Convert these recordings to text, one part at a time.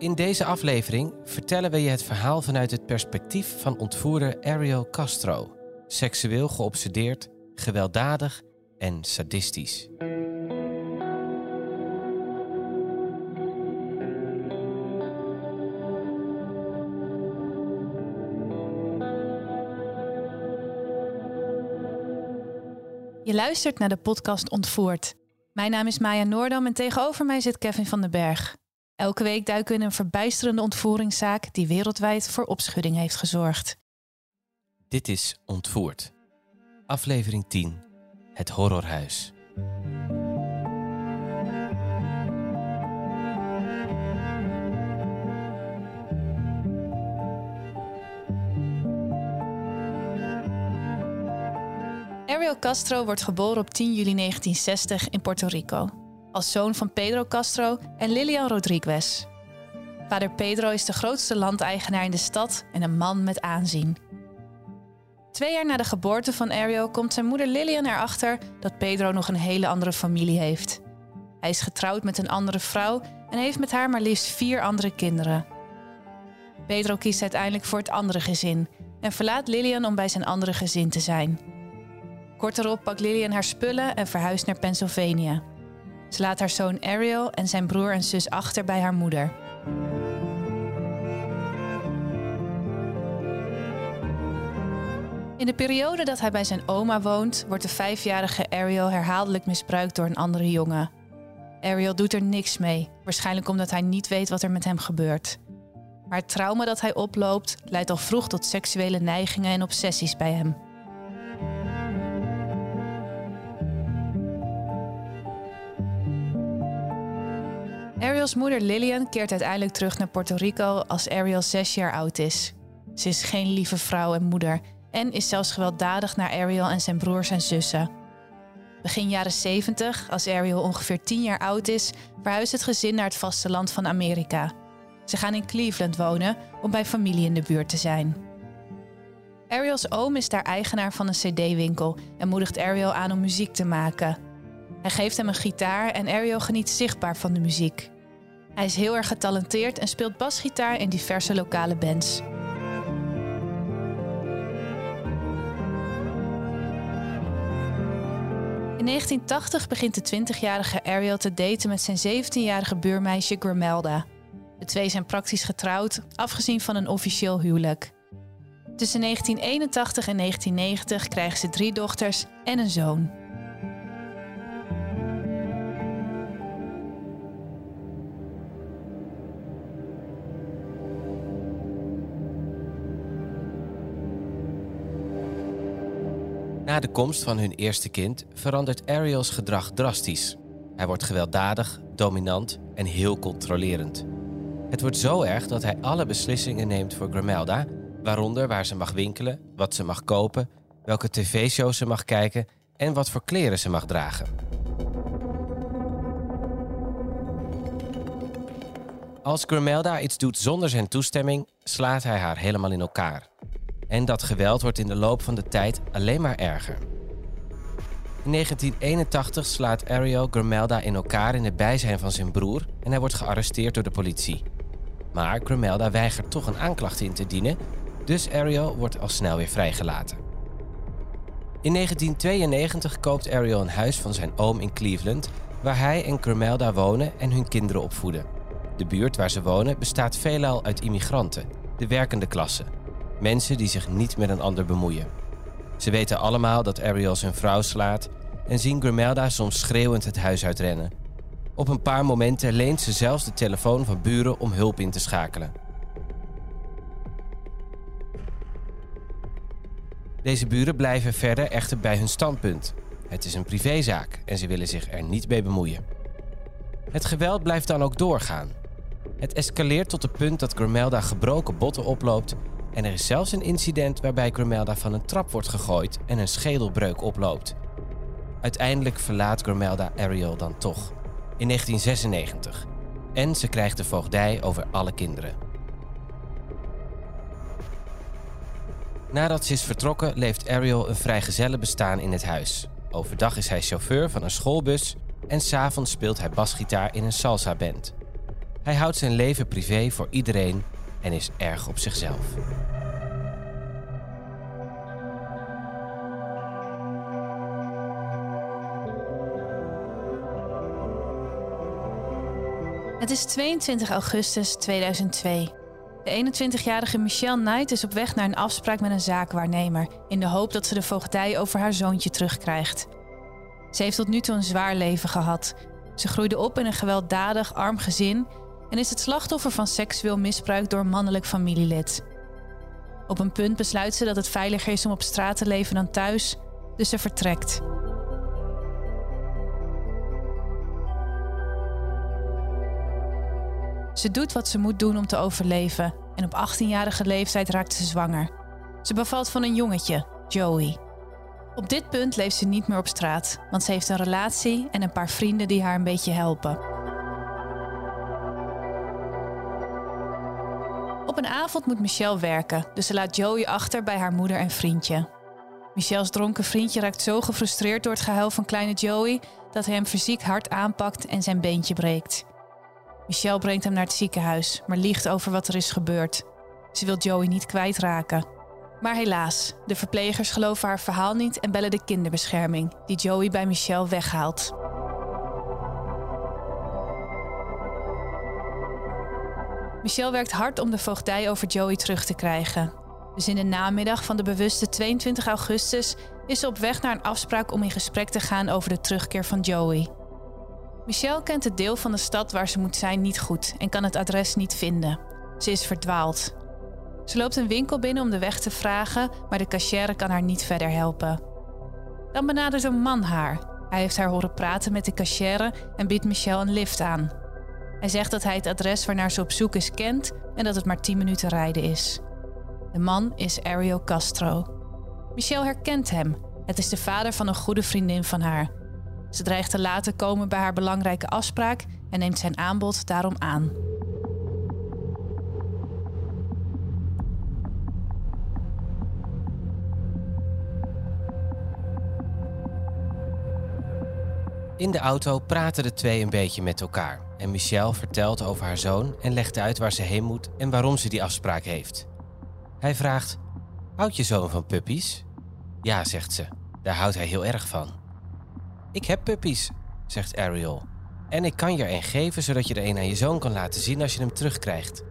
In deze aflevering vertellen we je het verhaal vanuit het perspectief van ontvoerder Ariel Castro. Seksueel geobsedeerd, gewelddadig en sadistisch. Je luistert naar de podcast Ontvoerd. Mijn naam is Maya Noordam en tegenover mij zit Kevin van den Berg. Elke week duiken we in een verbijsterende ontvoeringszaak die wereldwijd voor opschudding heeft gezorgd. Dit is Ontvoerd. Aflevering 10. Het horrorhuis. Ariel Castro wordt geboren op 10 juli 1960 in Puerto Rico. Als zoon van Pedro Castro en Lilian Rodriguez. Vader Pedro is de grootste landeigenaar in de stad en een man met aanzien. Twee jaar na de geboorte van Ariel komt zijn moeder Lilian erachter dat Pedro nog een hele andere familie heeft. Hij is getrouwd met een andere vrouw en heeft met haar maar liefst vier andere kinderen. Pedro kiest uiteindelijk voor het andere gezin en verlaat Lilian om bij zijn andere gezin te zijn. Kort erop pakt Lilian haar spullen en verhuist naar Pennsylvania. Ze laat haar zoon Ariel en zijn broer en zus achter bij haar moeder. In de periode dat hij bij zijn oma woont, wordt de vijfjarige Ariel herhaaldelijk misbruikt door een andere jongen. Ariel doet er niks mee, waarschijnlijk omdat hij niet weet wat er met hem gebeurt. Maar het trauma dat hij oploopt leidt al vroeg tot seksuele neigingen en obsessies bij hem. Ariel's moeder Lillian keert uiteindelijk terug naar Puerto Rico als Ariel zes jaar oud is. Ze is geen lieve vrouw en moeder en is zelfs gewelddadig naar Ariel en zijn broers en zussen. Begin jaren 70, als Ariel ongeveer 10 jaar oud is, verhuist het gezin naar het vasteland van Amerika. Ze gaan in Cleveland wonen om bij familie in de buurt te zijn. Ariel's oom is daar eigenaar van een CD-winkel en moedigt Ariel aan om muziek te maken. Hij geeft hem een gitaar en Ariel geniet zichtbaar van de muziek. Hij is heel erg getalenteerd en speelt basgitaar in diverse lokale bands. In 1980 begint de 20-jarige Ariel te daten met zijn 17-jarige buurmeisje Grimelda. De twee zijn praktisch getrouwd, afgezien van een officieel huwelijk. Tussen 1981 en 1990 krijgen ze drie dochters en een zoon. Na de komst van hun eerste kind verandert Ariel's gedrag drastisch. Hij wordt gewelddadig, dominant en heel controlerend. Het wordt zo erg dat hij alle beslissingen neemt voor Grimelda, waaronder waar ze mag winkelen, wat ze mag kopen, welke tv-shows ze mag kijken en wat voor kleren ze mag dragen. Als Grimelda iets doet zonder zijn toestemming, slaat hij haar helemaal in elkaar. En dat geweld wordt in de loop van de tijd alleen maar erger. In 1981 slaat Ariel Grimelda in elkaar in het bijzijn van zijn broer en hij wordt gearresteerd door de politie. Maar Grimelda weigert toch een aanklacht in te dienen, dus Ariel wordt al snel weer vrijgelaten. In 1992 koopt Ariel een huis van zijn oom in Cleveland, waar hij en Grimelda wonen en hun kinderen opvoeden. De buurt waar ze wonen bestaat veelal uit immigranten, de werkende klasse. Mensen die zich niet met een ander bemoeien. Ze weten allemaal dat Ariel zijn vrouw slaat en zien Grimelda soms schreeuwend het huis uitrennen. Op een paar momenten leent ze zelfs de telefoon van buren om hulp in te schakelen. Deze buren blijven verder echter bij hun standpunt. Het is een privézaak en ze willen zich er niet mee bemoeien. Het geweld blijft dan ook doorgaan. Het escaleert tot het punt dat Grimelda gebroken botten oploopt en er is zelfs een incident waarbij Grimelda van een trap wordt gegooid en een schedelbreuk oploopt. Uiteindelijk verlaat Grimelda Ariel dan toch, in 1996. En ze krijgt de voogdij over alle kinderen. Nadat ze is vertrokken, leeft Ariel een vrijgezelle bestaan in het huis. Overdag is hij chauffeur van een schoolbus en s'avonds speelt hij basgitaar in een salsa-band. Hij houdt zijn leven privé voor iedereen en is erg op zichzelf. Het is 22 augustus 2002. De 21-jarige Michelle Knight is op weg naar een afspraak met een zaakwaarnemer in de hoop dat ze de voogdij over haar zoontje terugkrijgt. Ze heeft tot nu toe een zwaar leven gehad. Ze groeide op in een gewelddadig, arm gezin en is het slachtoffer van seksueel misbruik door mannelijk familielid. Op een punt besluit ze dat het veiliger is om op straat te leven dan thuis, dus ze vertrekt. Ze doet wat ze moet doen om te overleven en op 18-jarige leeftijd raakt ze zwanger. Ze bevalt van een jongetje, Joey. Op dit punt leeft ze niet meer op straat, want ze heeft een relatie en een paar vrienden die haar een beetje helpen. Een avond moet Michelle werken, dus ze laat Joey achter bij haar moeder en vriendje. Michelle's dronken vriendje raakt zo gefrustreerd door het gehuil van kleine Joey dat hij hem fysiek hard aanpakt en zijn beentje breekt. Michelle brengt hem naar het ziekenhuis, maar liegt over wat er is gebeurd. Ze wil Joey niet kwijtraken. Maar helaas, de verplegers geloven haar verhaal niet en bellen de kinderbescherming, die Joey bij Michelle weghaalt. Michelle werkt hard om de voogdij over Joey terug te krijgen. Dus in de namiddag van de bewuste 22 augustus is ze op weg naar een afspraak om in gesprek te gaan over de terugkeer van Joey. Michelle kent het deel van de stad waar ze moet zijn niet goed en kan het adres niet vinden. Ze is verdwaald. Ze loopt een winkel binnen om de weg te vragen, maar de cashier kan haar niet verder helpen. Dan benadert een man haar. Hij heeft haar horen praten met de cashier en biedt Michelle een lift aan. Hij zegt dat hij het adres waarnaar ze op zoek is kent en dat het maar 10 minuten rijden is. De man is Ariel Castro. Michelle herkent hem. Het is de vader van een goede vriendin van haar. Ze dreigt te laten komen bij haar belangrijke afspraak en neemt zijn aanbod daarom aan. In de auto praten de twee een beetje met elkaar. En Michelle vertelt over haar zoon en legt uit waar ze heen moet en waarom ze die afspraak heeft. Hij vraagt: Houd je zoon van puppies? Ja, zegt ze. Daar houdt hij heel erg van. Ik heb puppies, zegt Ariel. En ik kan je er een geven zodat je er een aan je zoon kan laten zien als je hem terugkrijgt.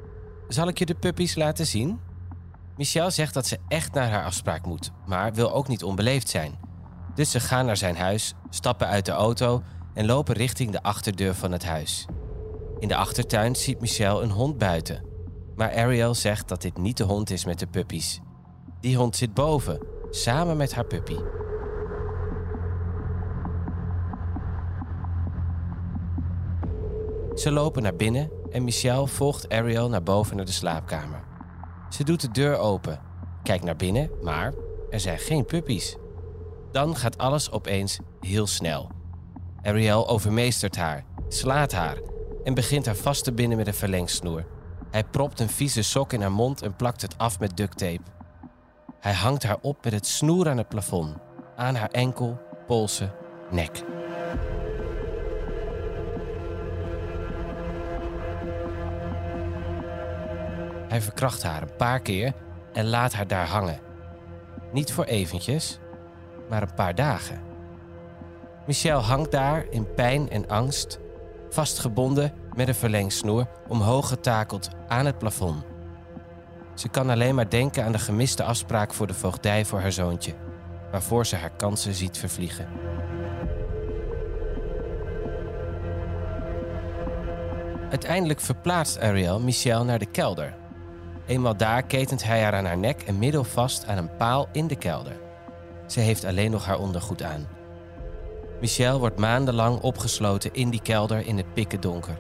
Zal ik je de puppies laten zien? Michelle zegt dat ze echt naar haar afspraak moet, maar wil ook niet onbeleefd zijn. Dus ze gaan naar zijn huis, stappen uit de auto en lopen richting de achterdeur van het huis. In de achtertuin ziet Michelle een hond buiten. Maar Ariel zegt dat dit niet de hond is met de puppies. Die hond zit boven, samen met haar puppy. Ze lopen naar binnen en Michelle volgt Ariel naar boven naar de slaapkamer. Ze doet de deur open, kijkt naar binnen, maar er zijn geen puppies. Dan gaat alles opeens heel snel. Ariel overmeestert haar, slaat haar en begint haar vast te binden met een verlengsnoer. Hij propt een vieze sok in haar mond en plakt het af met ducttape. Hij hangt haar op met het snoer aan het plafond, aan haar enkel, polsen, nek. Hij verkracht haar een paar keer en laat haar daar hangen. Niet voor eventjes, maar een paar dagen. Michelle hangt daar in pijn en angst, vastgebonden met een verlengsnoer, omhoog getakeld aan het plafond. Ze kan alleen maar denken aan de gemiste afspraak voor de voogdij voor haar zoontje, waarvoor ze haar kansen ziet vervliegen. Uiteindelijk verplaatst Ariel Michelle naar de kelder. Eenmaal daar ketent hij haar aan haar nek en middel vast aan een paal in de kelder. Ze heeft alleen nog haar ondergoed aan. Michelle wordt maandenlang opgesloten in die kelder in het pikken donker.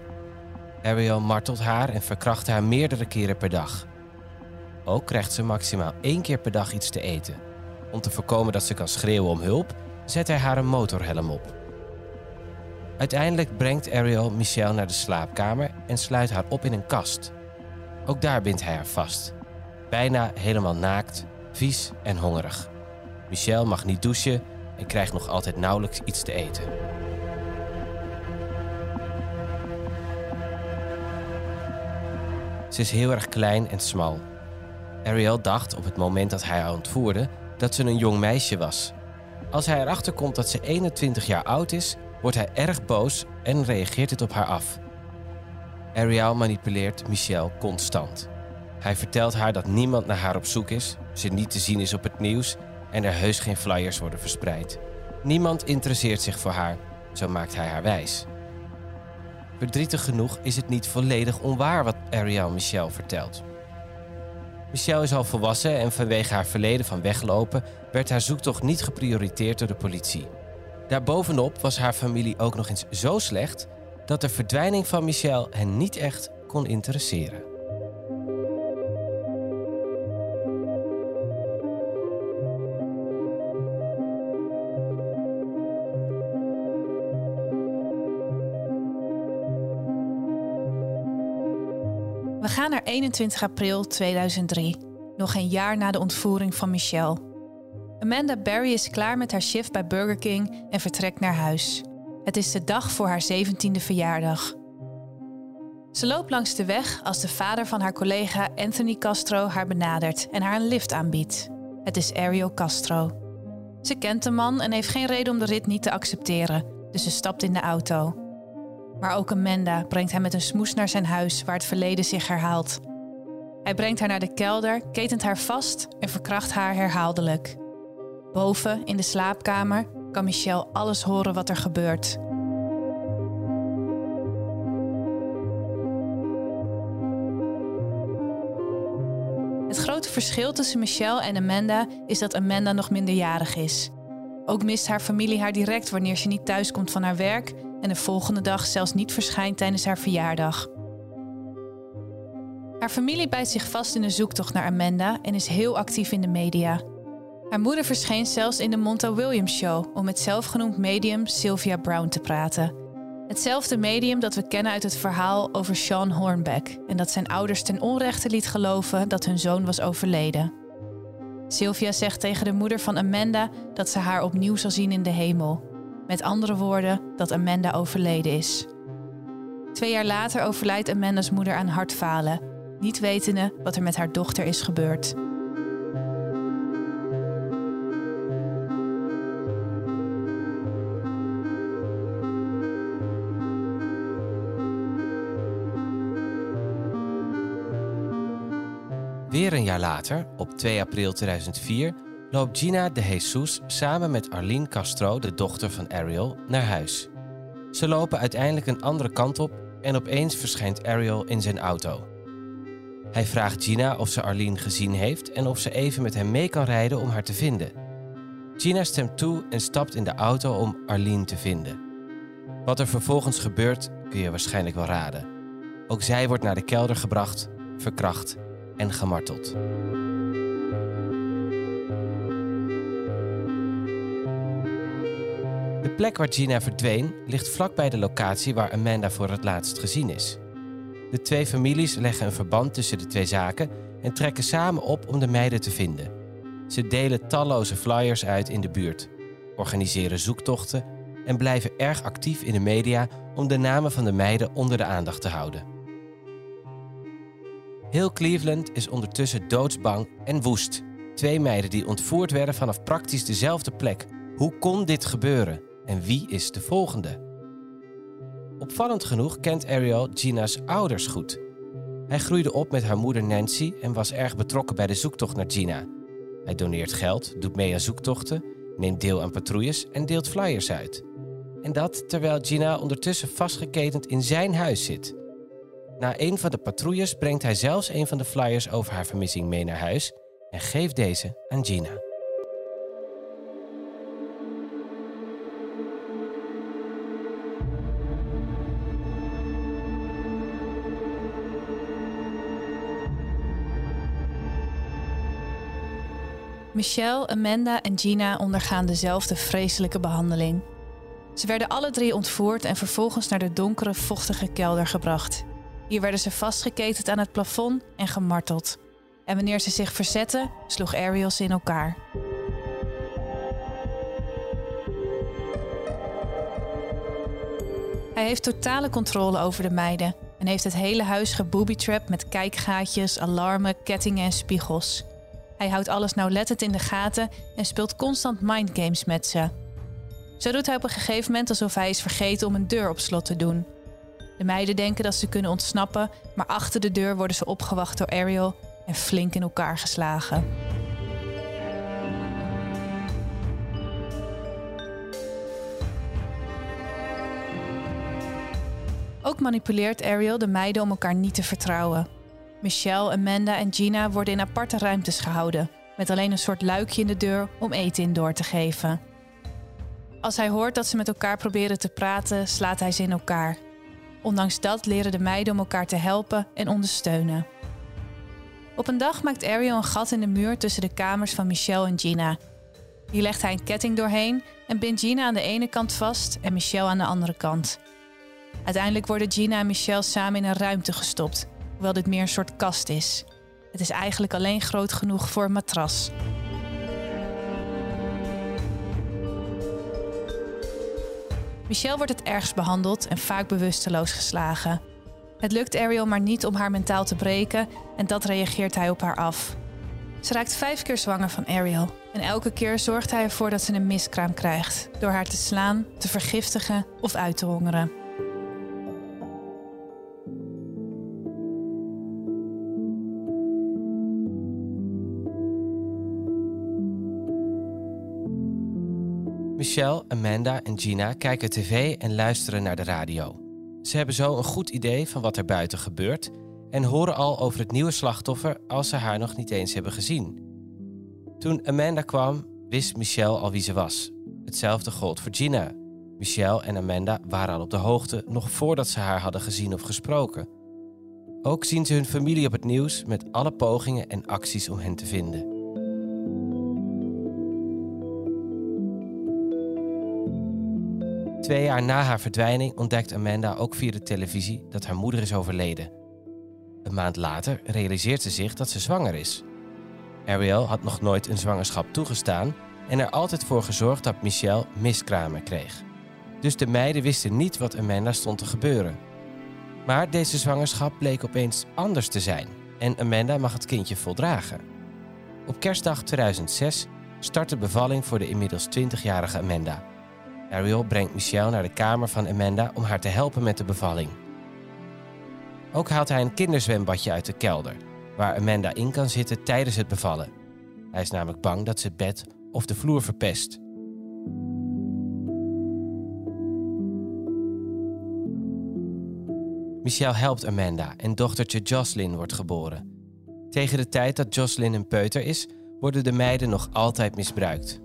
Ariel martelt haar en verkracht haar meerdere keren per dag. Ook krijgt ze maximaal één keer per dag iets te eten. Om te voorkomen dat ze kan schreeuwen om hulp, zet hij haar een motorhelm op. Uiteindelijk brengt Ariel Michelle naar de slaapkamer en sluit haar op in een kast. Ook daar bindt hij haar vast. Bijna helemaal naakt, vies en hongerig. Michelle mag niet douchen en krijgt nog altijd nauwelijks iets te eten. Ze is heel erg klein en smal. Ariel dacht op het moment dat hij haar ontvoerde dat ze een jong meisje was. Als hij erachter komt dat ze 21 jaar oud is, wordt hij erg boos en reageert het op haar af. Ariel manipuleert Michelle constant. Hij vertelt haar dat niemand naar haar op zoek is, ze niet te zien is op het nieuws en er heus geen flyers worden verspreid. Niemand interesseert zich voor haar, zo maakt hij haar wijs. Verdrietig genoeg is het niet volledig onwaar wat Ariel Michelle vertelt. Michelle is al volwassen en vanwege haar verleden van weglopen werd haar zoektocht niet geprioriteerd door de politie. Daarbovenop was haar familie ook nog eens zo slecht dat de verdwijning van Michelle hen niet echt kon interesseren. 21 april 2003, nog een jaar na de ontvoering van Michelle. Amanda Barry is klaar met haar shift bij Burger King en vertrekt naar huis. Het is de dag voor haar 17e verjaardag. Ze loopt langs de weg als de vader van haar collega Anthony Castro haar benadert en haar een lift aanbiedt. Het is Ariel Castro. Ze kent de man en heeft geen reden om de rit niet te accepteren, dus ze stapt in de auto. Maar ook Amanda brengt hem met een smoes naar zijn huis waar het verleden zich herhaalt. Hij brengt haar naar de kelder, ketent haar vast en verkracht haar herhaaldelijk. Boven, in de slaapkamer, kan Michelle alles horen wat er gebeurt. Het grote verschil tussen Michelle en Amanda is dat Amanda nog minderjarig is. Ook mist haar familie haar direct wanneer ze niet thuiskomt van haar werk en de volgende dag zelfs niet verschijnt tijdens haar verjaardag. Haar familie bijt zich vast in de zoektocht naar Amanda en is heel actief in de media. Haar moeder verscheen zelfs in de Monta Williams Show om met zelfgenoemd medium Sylvia Brown te praten. Hetzelfde medium dat we kennen uit het verhaal over Sean Hornbeck en dat zijn ouders ten onrechte liet geloven dat hun zoon was overleden. Sylvia zegt tegen de moeder van Amanda dat ze haar opnieuw zal zien in de hemel. Met andere woorden, dat Amanda overleden is. Twee jaar later overlijdt Amanda's moeder aan hartfalen, niet wetende wat er met haar dochter is gebeurd. Weer een jaar later, op 2 april 2004, loopt Gina de Jesus samen met Arlene Castro, de dochter van Ariel, naar huis. Ze lopen uiteindelijk een andere kant op en opeens verschijnt Ariel in zijn auto. Hij vraagt Gina of ze Arlene gezien heeft en of ze even met hem mee kan rijden om haar te vinden. Gina stemt toe en stapt in de auto om Arlene te vinden. Wat er vervolgens gebeurt, kun je waarschijnlijk wel raden. Ook zij wordt naar de kelder gebracht, verkracht en gemarteld. De plek waar Gina verdween ligt vlakbij de locatie waar Amanda voor het laatst gezien is. De twee families leggen een verband tussen de twee zaken en trekken samen op om de meiden te vinden. Ze delen talloze flyers uit in de buurt, organiseren zoektochten en blijven erg actief in de media om de namen van de meiden onder de aandacht te houden. Heel Cleveland is ondertussen doodsbang en woest. Twee meiden die ontvoerd werden vanaf praktisch dezelfde plek. Hoe kon dit gebeuren? En wie is de volgende? Opvallend genoeg kent Ariel Gina's ouders goed. Hij groeide op met haar moeder Nancy en was erg betrokken bij de zoektocht naar Gina. Hij doneert geld, doet mee aan zoektochten, neemt deel aan patrouilles en deelt flyers uit. En dat terwijl Gina ondertussen vastgeketend in zijn huis zit. Na een van de patrouilles brengt hij zelfs een van de flyers over haar vermissing mee naar huis en geeft deze aan Gina. Michelle, Amanda en Gina ondergaan dezelfde vreselijke behandeling. Ze werden alle drie ontvoerd en vervolgens naar de donkere, vochtige kelder gebracht. Hier werden ze vastgeketend aan het plafond en gemarteld. En wanneer ze zich verzetten, sloeg Ariel ze in elkaar. Hij heeft totale controle over de meiden. en heeft het hele huis gebooby-trapped met kijkgaatjes, alarmen, kettingen en spiegels. Hij houdt alles nauwlettend in de gaten en speelt constant mindgames met ze. Zo doet hij op een gegeven moment alsof hij is vergeten om een deur op slot te doen. De meiden denken dat ze kunnen ontsnappen, maar achter de deur worden ze opgewacht door Ariel en flink in elkaar geslagen. Ook manipuleert Ariel de meiden om elkaar niet te vertrouwen. Michelle, Amanda en Gina worden in aparte ruimtes gehouden, met alleen een soort luikje in de deur om eten in door te geven. Als hij hoort dat ze met elkaar proberen te praten, slaat hij ze in elkaar. Ondanks dat leren de meiden om elkaar te helpen en ondersteunen. Op een dag maakt Ariel een gat in de muur tussen de kamers van Michelle en Gina. Hier legt hij een ketting doorheen en bindt Gina aan de ene kant vast en Michelle aan de andere kant. Uiteindelijk worden Gina en Michelle samen in een ruimte gestopt, hoewel dit meer een soort kast is. Het is eigenlijk alleen groot genoeg voor een matras. Michelle wordt het ergst behandeld en vaak bewusteloos geslagen. Het lukt Ariel maar niet om haar mentaal te breken en dat reageert hij op haar af. Ze raakt vijf keer zwanger van Ariel en elke keer zorgt hij ervoor dat ze een miskraam krijgt door haar te slaan, te vergiftigen of uit te hongeren. Michelle, Amanda en Gina kijken tv en luisteren naar de radio. Ze hebben zo een goed idee van wat er buiten gebeurt en horen al over het nieuwe slachtoffer als ze haar nog niet eens hebben gezien. Toen Amanda kwam, wist Michelle al wie ze was. Hetzelfde gold voor Gina. Michelle en Amanda waren al op de hoogte nog voordat ze haar hadden gezien of gesproken. Ook zien ze hun familie op het nieuws met alle pogingen en acties om hen te vinden. Twee jaar na haar verdwijning ontdekt Amanda ook via de televisie dat haar moeder is overleden. Een maand later realiseert ze zich dat ze zwanger is. Ariel had nog nooit een zwangerschap toegestaan en er altijd voor gezorgd dat Michelle miskramen kreeg. Dus de meiden wisten niet wat Amanda stond te gebeuren. Maar deze zwangerschap bleek opeens anders te zijn en Amanda mag het kindje voldragen. Op kerstdag 2006 start de bevalling voor de inmiddels 20-jarige Amanda. Ariel brengt Michelle naar de kamer van Amanda om haar te helpen met de bevalling. Ook haalt hij een kinderzwembadje uit de kelder, waar Amanda in kan zitten tijdens het bevallen. Hij is namelijk bang dat ze het bed of de vloer verpest. Michelle helpt Amanda en dochtertje Jocelyn wordt geboren. Tegen de tijd dat Jocelyn een peuter is, worden de meiden nog altijd misbruikt.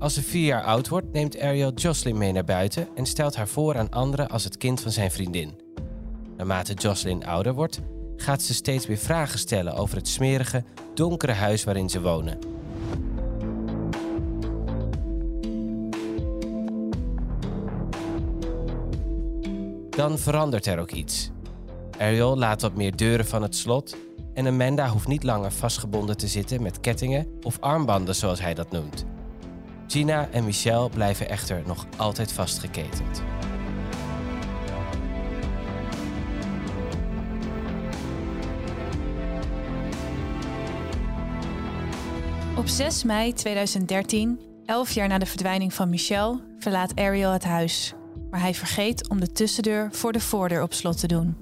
Als ze vier jaar oud wordt, neemt Ariel Jocelyn mee naar buiten en stelt haar voor aan anderen als het kind van zijn vriendin. Naarmate Jocelyn ouder wordt, gaat ze steeds weer vragen stellen over het smerige, donkere huis waarin ze wonen. Dan verandert er ook iets. Ariel laat wat meer deuren van het slot en Amanda hoeft niet langer vastgebonden te zitten met kettingen of armbanden zoals hij dat noemt. Gina en Michelle blijven echter nog altijd vastgeketend. Op 6 mei 2013, 11 jaar na de verdwijning van Michelle, verlaat Ariel het huis. Maar hij vergeet om de tussendeur voor de voordeur op slot te doen.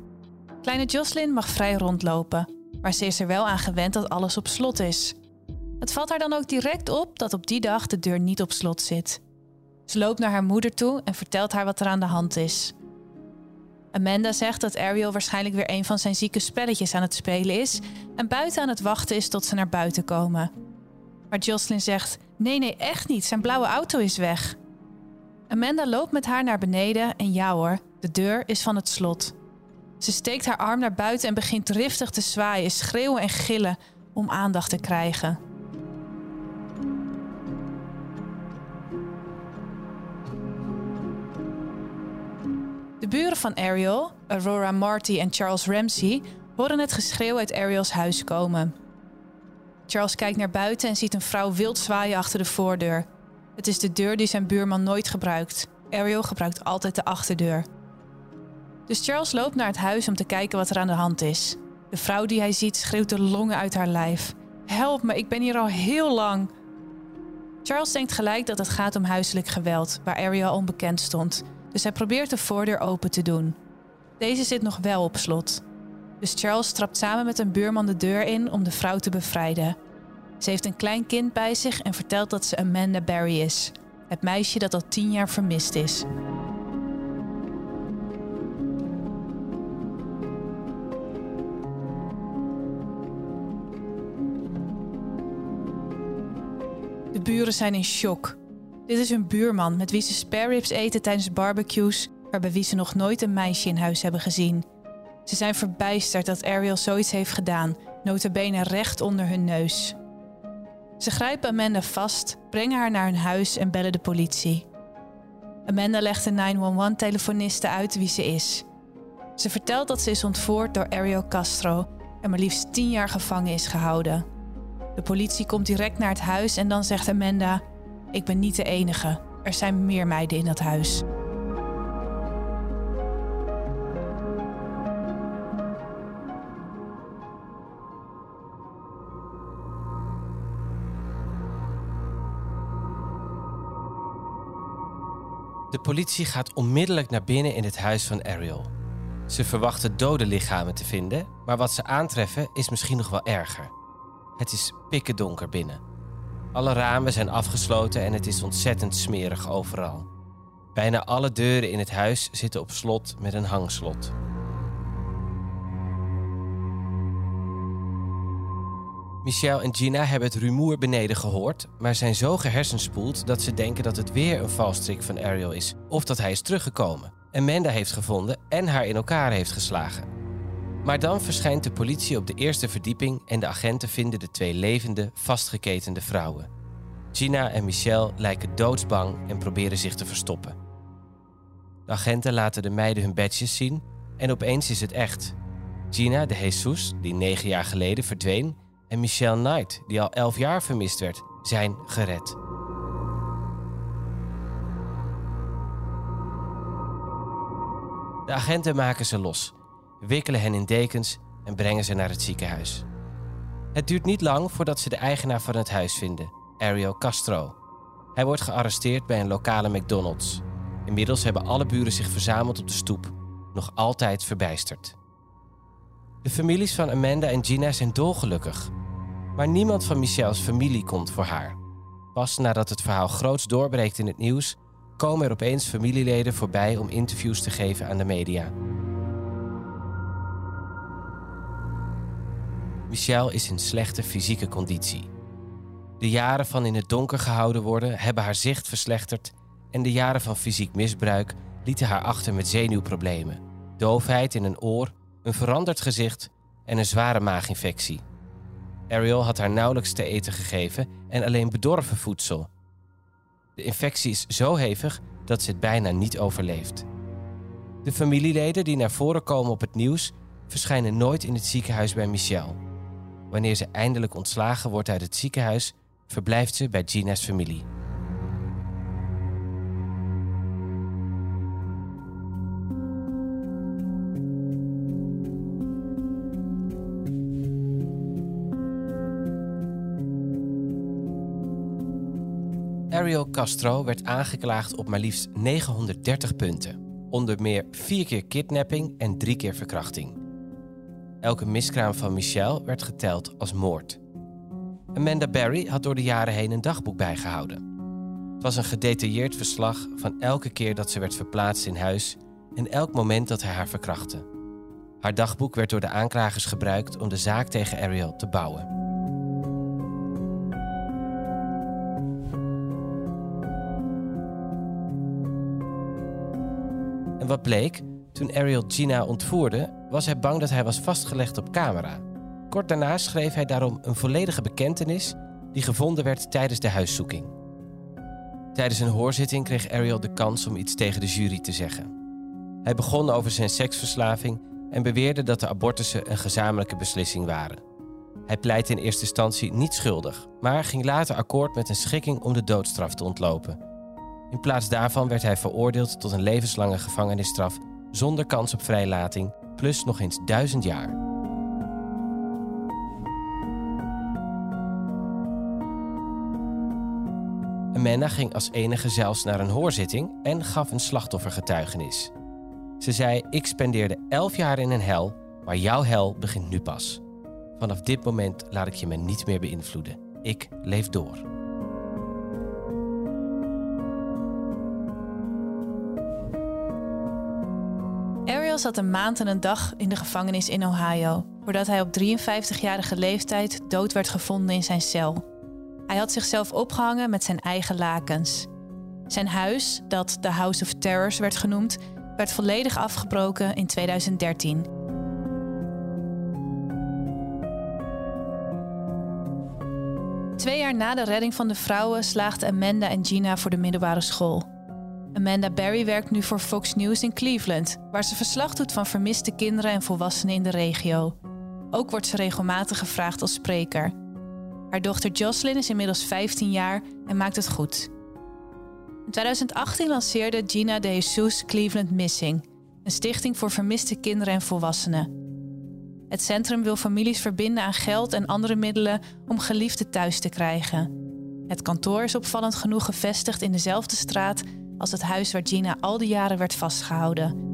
Kleine Jocelyn mag vrij rondlopen, maar ze is er wel aan gewend dat alles op slot is. Het valt haar dan ook direct op dat op die dag de deur niet op slot zit. Ze loopt naar haar moeder toe en vertelt haar wat er aan de hand is. Amanda zegt dat Ariel waarschijnlijk weer een van zijn zieke spelletjes aan het spelen is en buiten aan het wachten is tot ze naar buiten komen. Maar Jocelyn zegt: Nee, nee, echt niet. Zijn blauwe auto is weg. Amanda loopt met haar naar beneden en ja hoor, de deur is van het slot. Ze steekt haar arm naar buiten en begint driftig te zwaaien, schreeuwen en gillen om aandacht te krijgen. De buren van Ariel, Aurora Marty en Charles Ramsey, horen het geschreeuw uit Ariels huis komen. Charles kijkt naar buiten en ziet een vrouw wild zwaaien achter de voordeur. Het is de deur die zijn buurman nooit gebruikt. Ariel gebruikt altijd de achterdeur. Dus Charles loopt naar het huis om te kijken wat er aan de hand is. De vrouw die hij ziet schreeuwt de longen uit haar lijf. Help me, ik ben hier al heel lang. Charles denkt gelijk dat het gaat om huiselijk geweld, waar Ariel onbekend stond. Dus hij probeert de voordeur open te doen. Deze zit nog wel op slot. Dus Charles trapt samen met een buurman de deur in om de vrouw te bevrijden. Ze heeft een klein kind bij zich en vertelt dat ze Amanda Barry is, het meisje dat al tien jaar vermist is. De buren zijn in shock. Dit is hun buurman met wie ze spare ribs eten tijdens barbecues, waarbij wie ze nog nooit een meisje in huis hebben gezien. Ze zijn verbijsterd dat Ariel zoiets heeft gedaan, notabene recht onder hun neus. Ze grijpen Amanda vast, brengen haar naar hun huis en bellen de politie. Amanda legt de 911-telefoniste uit wie ze is. Ze vertelt dat ze is ontvoerd door Ariel Castro en maar liefst 10 jaar gevangen is gehouden. De politie komt direct naar het huis en dan zegt Amanda: Ik ben niet de enige. Er zijn meer meiden in dat huis. De politie gaat onmiddellijk naar binnen in het huis van Ariel. Ze verwachten dode lichamen te vinden, maar wat ze aantreffen is misschien nog wel erger. Het is pikken donker binnen. Alle ramen zijn afgesloten en het is ontzettend smerig overal. Bijna alle deuren in het huis zitten op slot met een hangslot. Michelle en Gina hebben het rumoer beneden gehoord, maar zijn zo gehersenspoeld dat ze denken dat het weer een valstrik van Ariel is of dat hij is teruggekomen, Amanda heeft gevonden en haar in elkaar heeft geslagen. Maar dan verschijnt de politie op de eerste verdieping en de agenten vinden de twee levende, vastgeketende vrouwen. Gina en Michelle lijken doodsbang en proberen zich te verstoppen. De agenten laten de meiden hun badges zien en opeens is het echt. Gina, de Jesus, die negen jaar geleden verdween, en Michelle Knight, die al elf jaar vermist werd, zijn gered. De agenten maken ze los, wikkelen hen in dekens en brengen ze naar het ziekenhuis. Het duurt niet lang voordat ze de eigenaar van het huis vinden, Ariel Castro. Hij wordt gearresteerd bij een lokale McDonald's. Inmiddels hebben alle buren zich verzameld op de stoep, nog altijd verbijsterd. De families van Amanda en Gina zijn dolgelukkig. Maar niemand van Michelle's familie komt voor haar. Pas nadat het verhaal groots doorbreekt in het nieuws, komen er opeens familieleden voorbij om interviews te geven aan de media. Michelle is in slechte fysieke conditie. De jaren van in het donker gehouden worden hebben haar zicht verslechterd en de jaren van fysiek misbruik lieten haar achter met zenuwproblemen, doofheid in een oor, een veranderd gezicht en een zware maaginfectie. Ariel had haar nauwelijks te eten gegeven en alleen bedorven voedsel. De infectie is zo hevig dat ze het bijna niet overleeft. De familieleden die naar voren komen op het nieuws verschijnen nooit in het ziekenhuis bij Michelle. Wanneer ze eindelijk ontslagen wordt uit het ziekenhuis, verblijft ze bij Gina's familie. Ariel Castro werd aangeklaagd op maar liefst 930 punten. Onder meer vier keer kidnapping en drie keer verkrachting. Elke miskraam van Michelle werd geteld als moord. Amanda Barry had door de jaren heen een dagboek bijgehouden. Het was een gedetailleerd verslag van elke keer dat ze werd verplaatst in huis en elk moment dat hij haar verkrachtte. Haar dagboek werd door de aanklagers gebruikt om de zaak tegen Ariel te bouwen. En wat bleek? Toen Ariel Gina ontvoerde, was hij bang dat hij was vastgelegd op camera. Kort daarna schreef hij daarom een volledige bekentenis die gevonden werd tijdens de huiszoeking. Tijdens een hoorzitting kreeg Ariel de kans om iets tegen de jury te zeggen. Hij begon over zijn seksverslaving en beweerde dat de abortussen een gezamenlijke beslissing waren. Hij pleitte in eerste instantie niet schuldig, maar ging later akkoord met een schikking om de doodstraf te ontlopen. In plaats daarvan werd hij veroordeeld tot een levenslange gevangenisstraf zonder kans op vrijlating, plus nog eens duizend jaar. Amanda ging als enige zelfs naar een hoorzitting en gaf een slachtoffergetuigenis. Ze zei: Ik spendeerde elf jaar in een hel, maar jouw hel begint nu pas. Vanaf dit moment laat ik je me niet meer beïnvloeden. Ik leef door. Zat een maand en een dag in de gevangenis in Ohio, voordat hij op 53-jarige leeftijd dood werd gevonden in zijn cel. Hij had zichzelf opgehangen met zijn eigen lakens. Zijn huis, dat de House of Terrors werd genoemd, werd volledig afgebroken in 2013. Twee jaar na de redding van de vrouwen slaagden Amanda en Gina voor de middelbare school. Amanda Barry werkt nu voor Fox News in Cleveland, waar ze verslag doet van vermiste kinderen en volwassenen in de regio. Ook wordt ze regelmatig gevraagd als spreker. Haar dochter Jocelyn is inmiddels 15 jaar en maakt het goed. In 2018 lanceerde Gina de Jesus Cleveland Missing, een stichting voor vermiste kinderen en volwassenen. Het centrum wil families verbinden aan geld en andere middelen om geliefden thuis te krijgen. Het kantoor is opvallend genoeg gevestigd in dezelfde straat als het huis waar Gina al die jaren werd vastgehouden.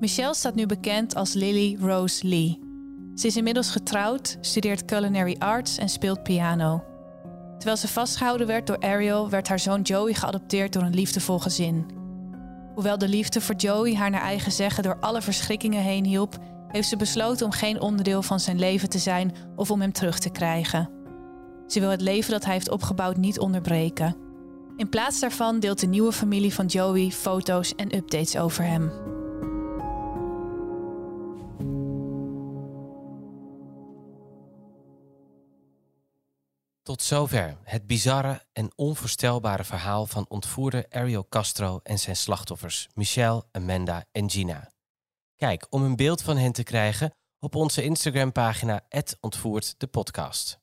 Michelle staat nu bekend als Lily Rose Lee. Ze is inmiddels getrouwd, studeert culinary arts en speelt piano. Terwijl ze vastgehouden werd door Ariel, werd haar zoon Joey geadopteerd door een liefdevol gezin. Hoewel de liefde voor Joey haar naar eigen zeggen door alle verschrikkingen heen hielp, heeft ze besloten om geen onderdeel van zijn leven te zijn of om hem terug te krijgen. Ze wil het leven dat hij heeft opgebouwd niet onderbreken. In plaats daarvan deelt de nieuwe familie van Joey foto's en updates over hem. Tot zover het bizarre en onvoorstelbare verhaal van ontvoerder Ariel Castro en zijn slachtoffers Michelle, Amanda en Gina. Kijk om een beeld van hen te krijgen op onze Instagram-pagina ontvoerd de podcast.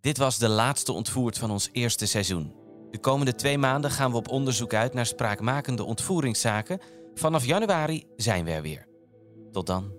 Dit was de laatste ontvoerd van ons eerste seizoen. De komende twee maanden gaan we op onderzoek uit naar spraakmakende ontvoeringszaken. Vanaf januari zijn we er weer. Tot dan.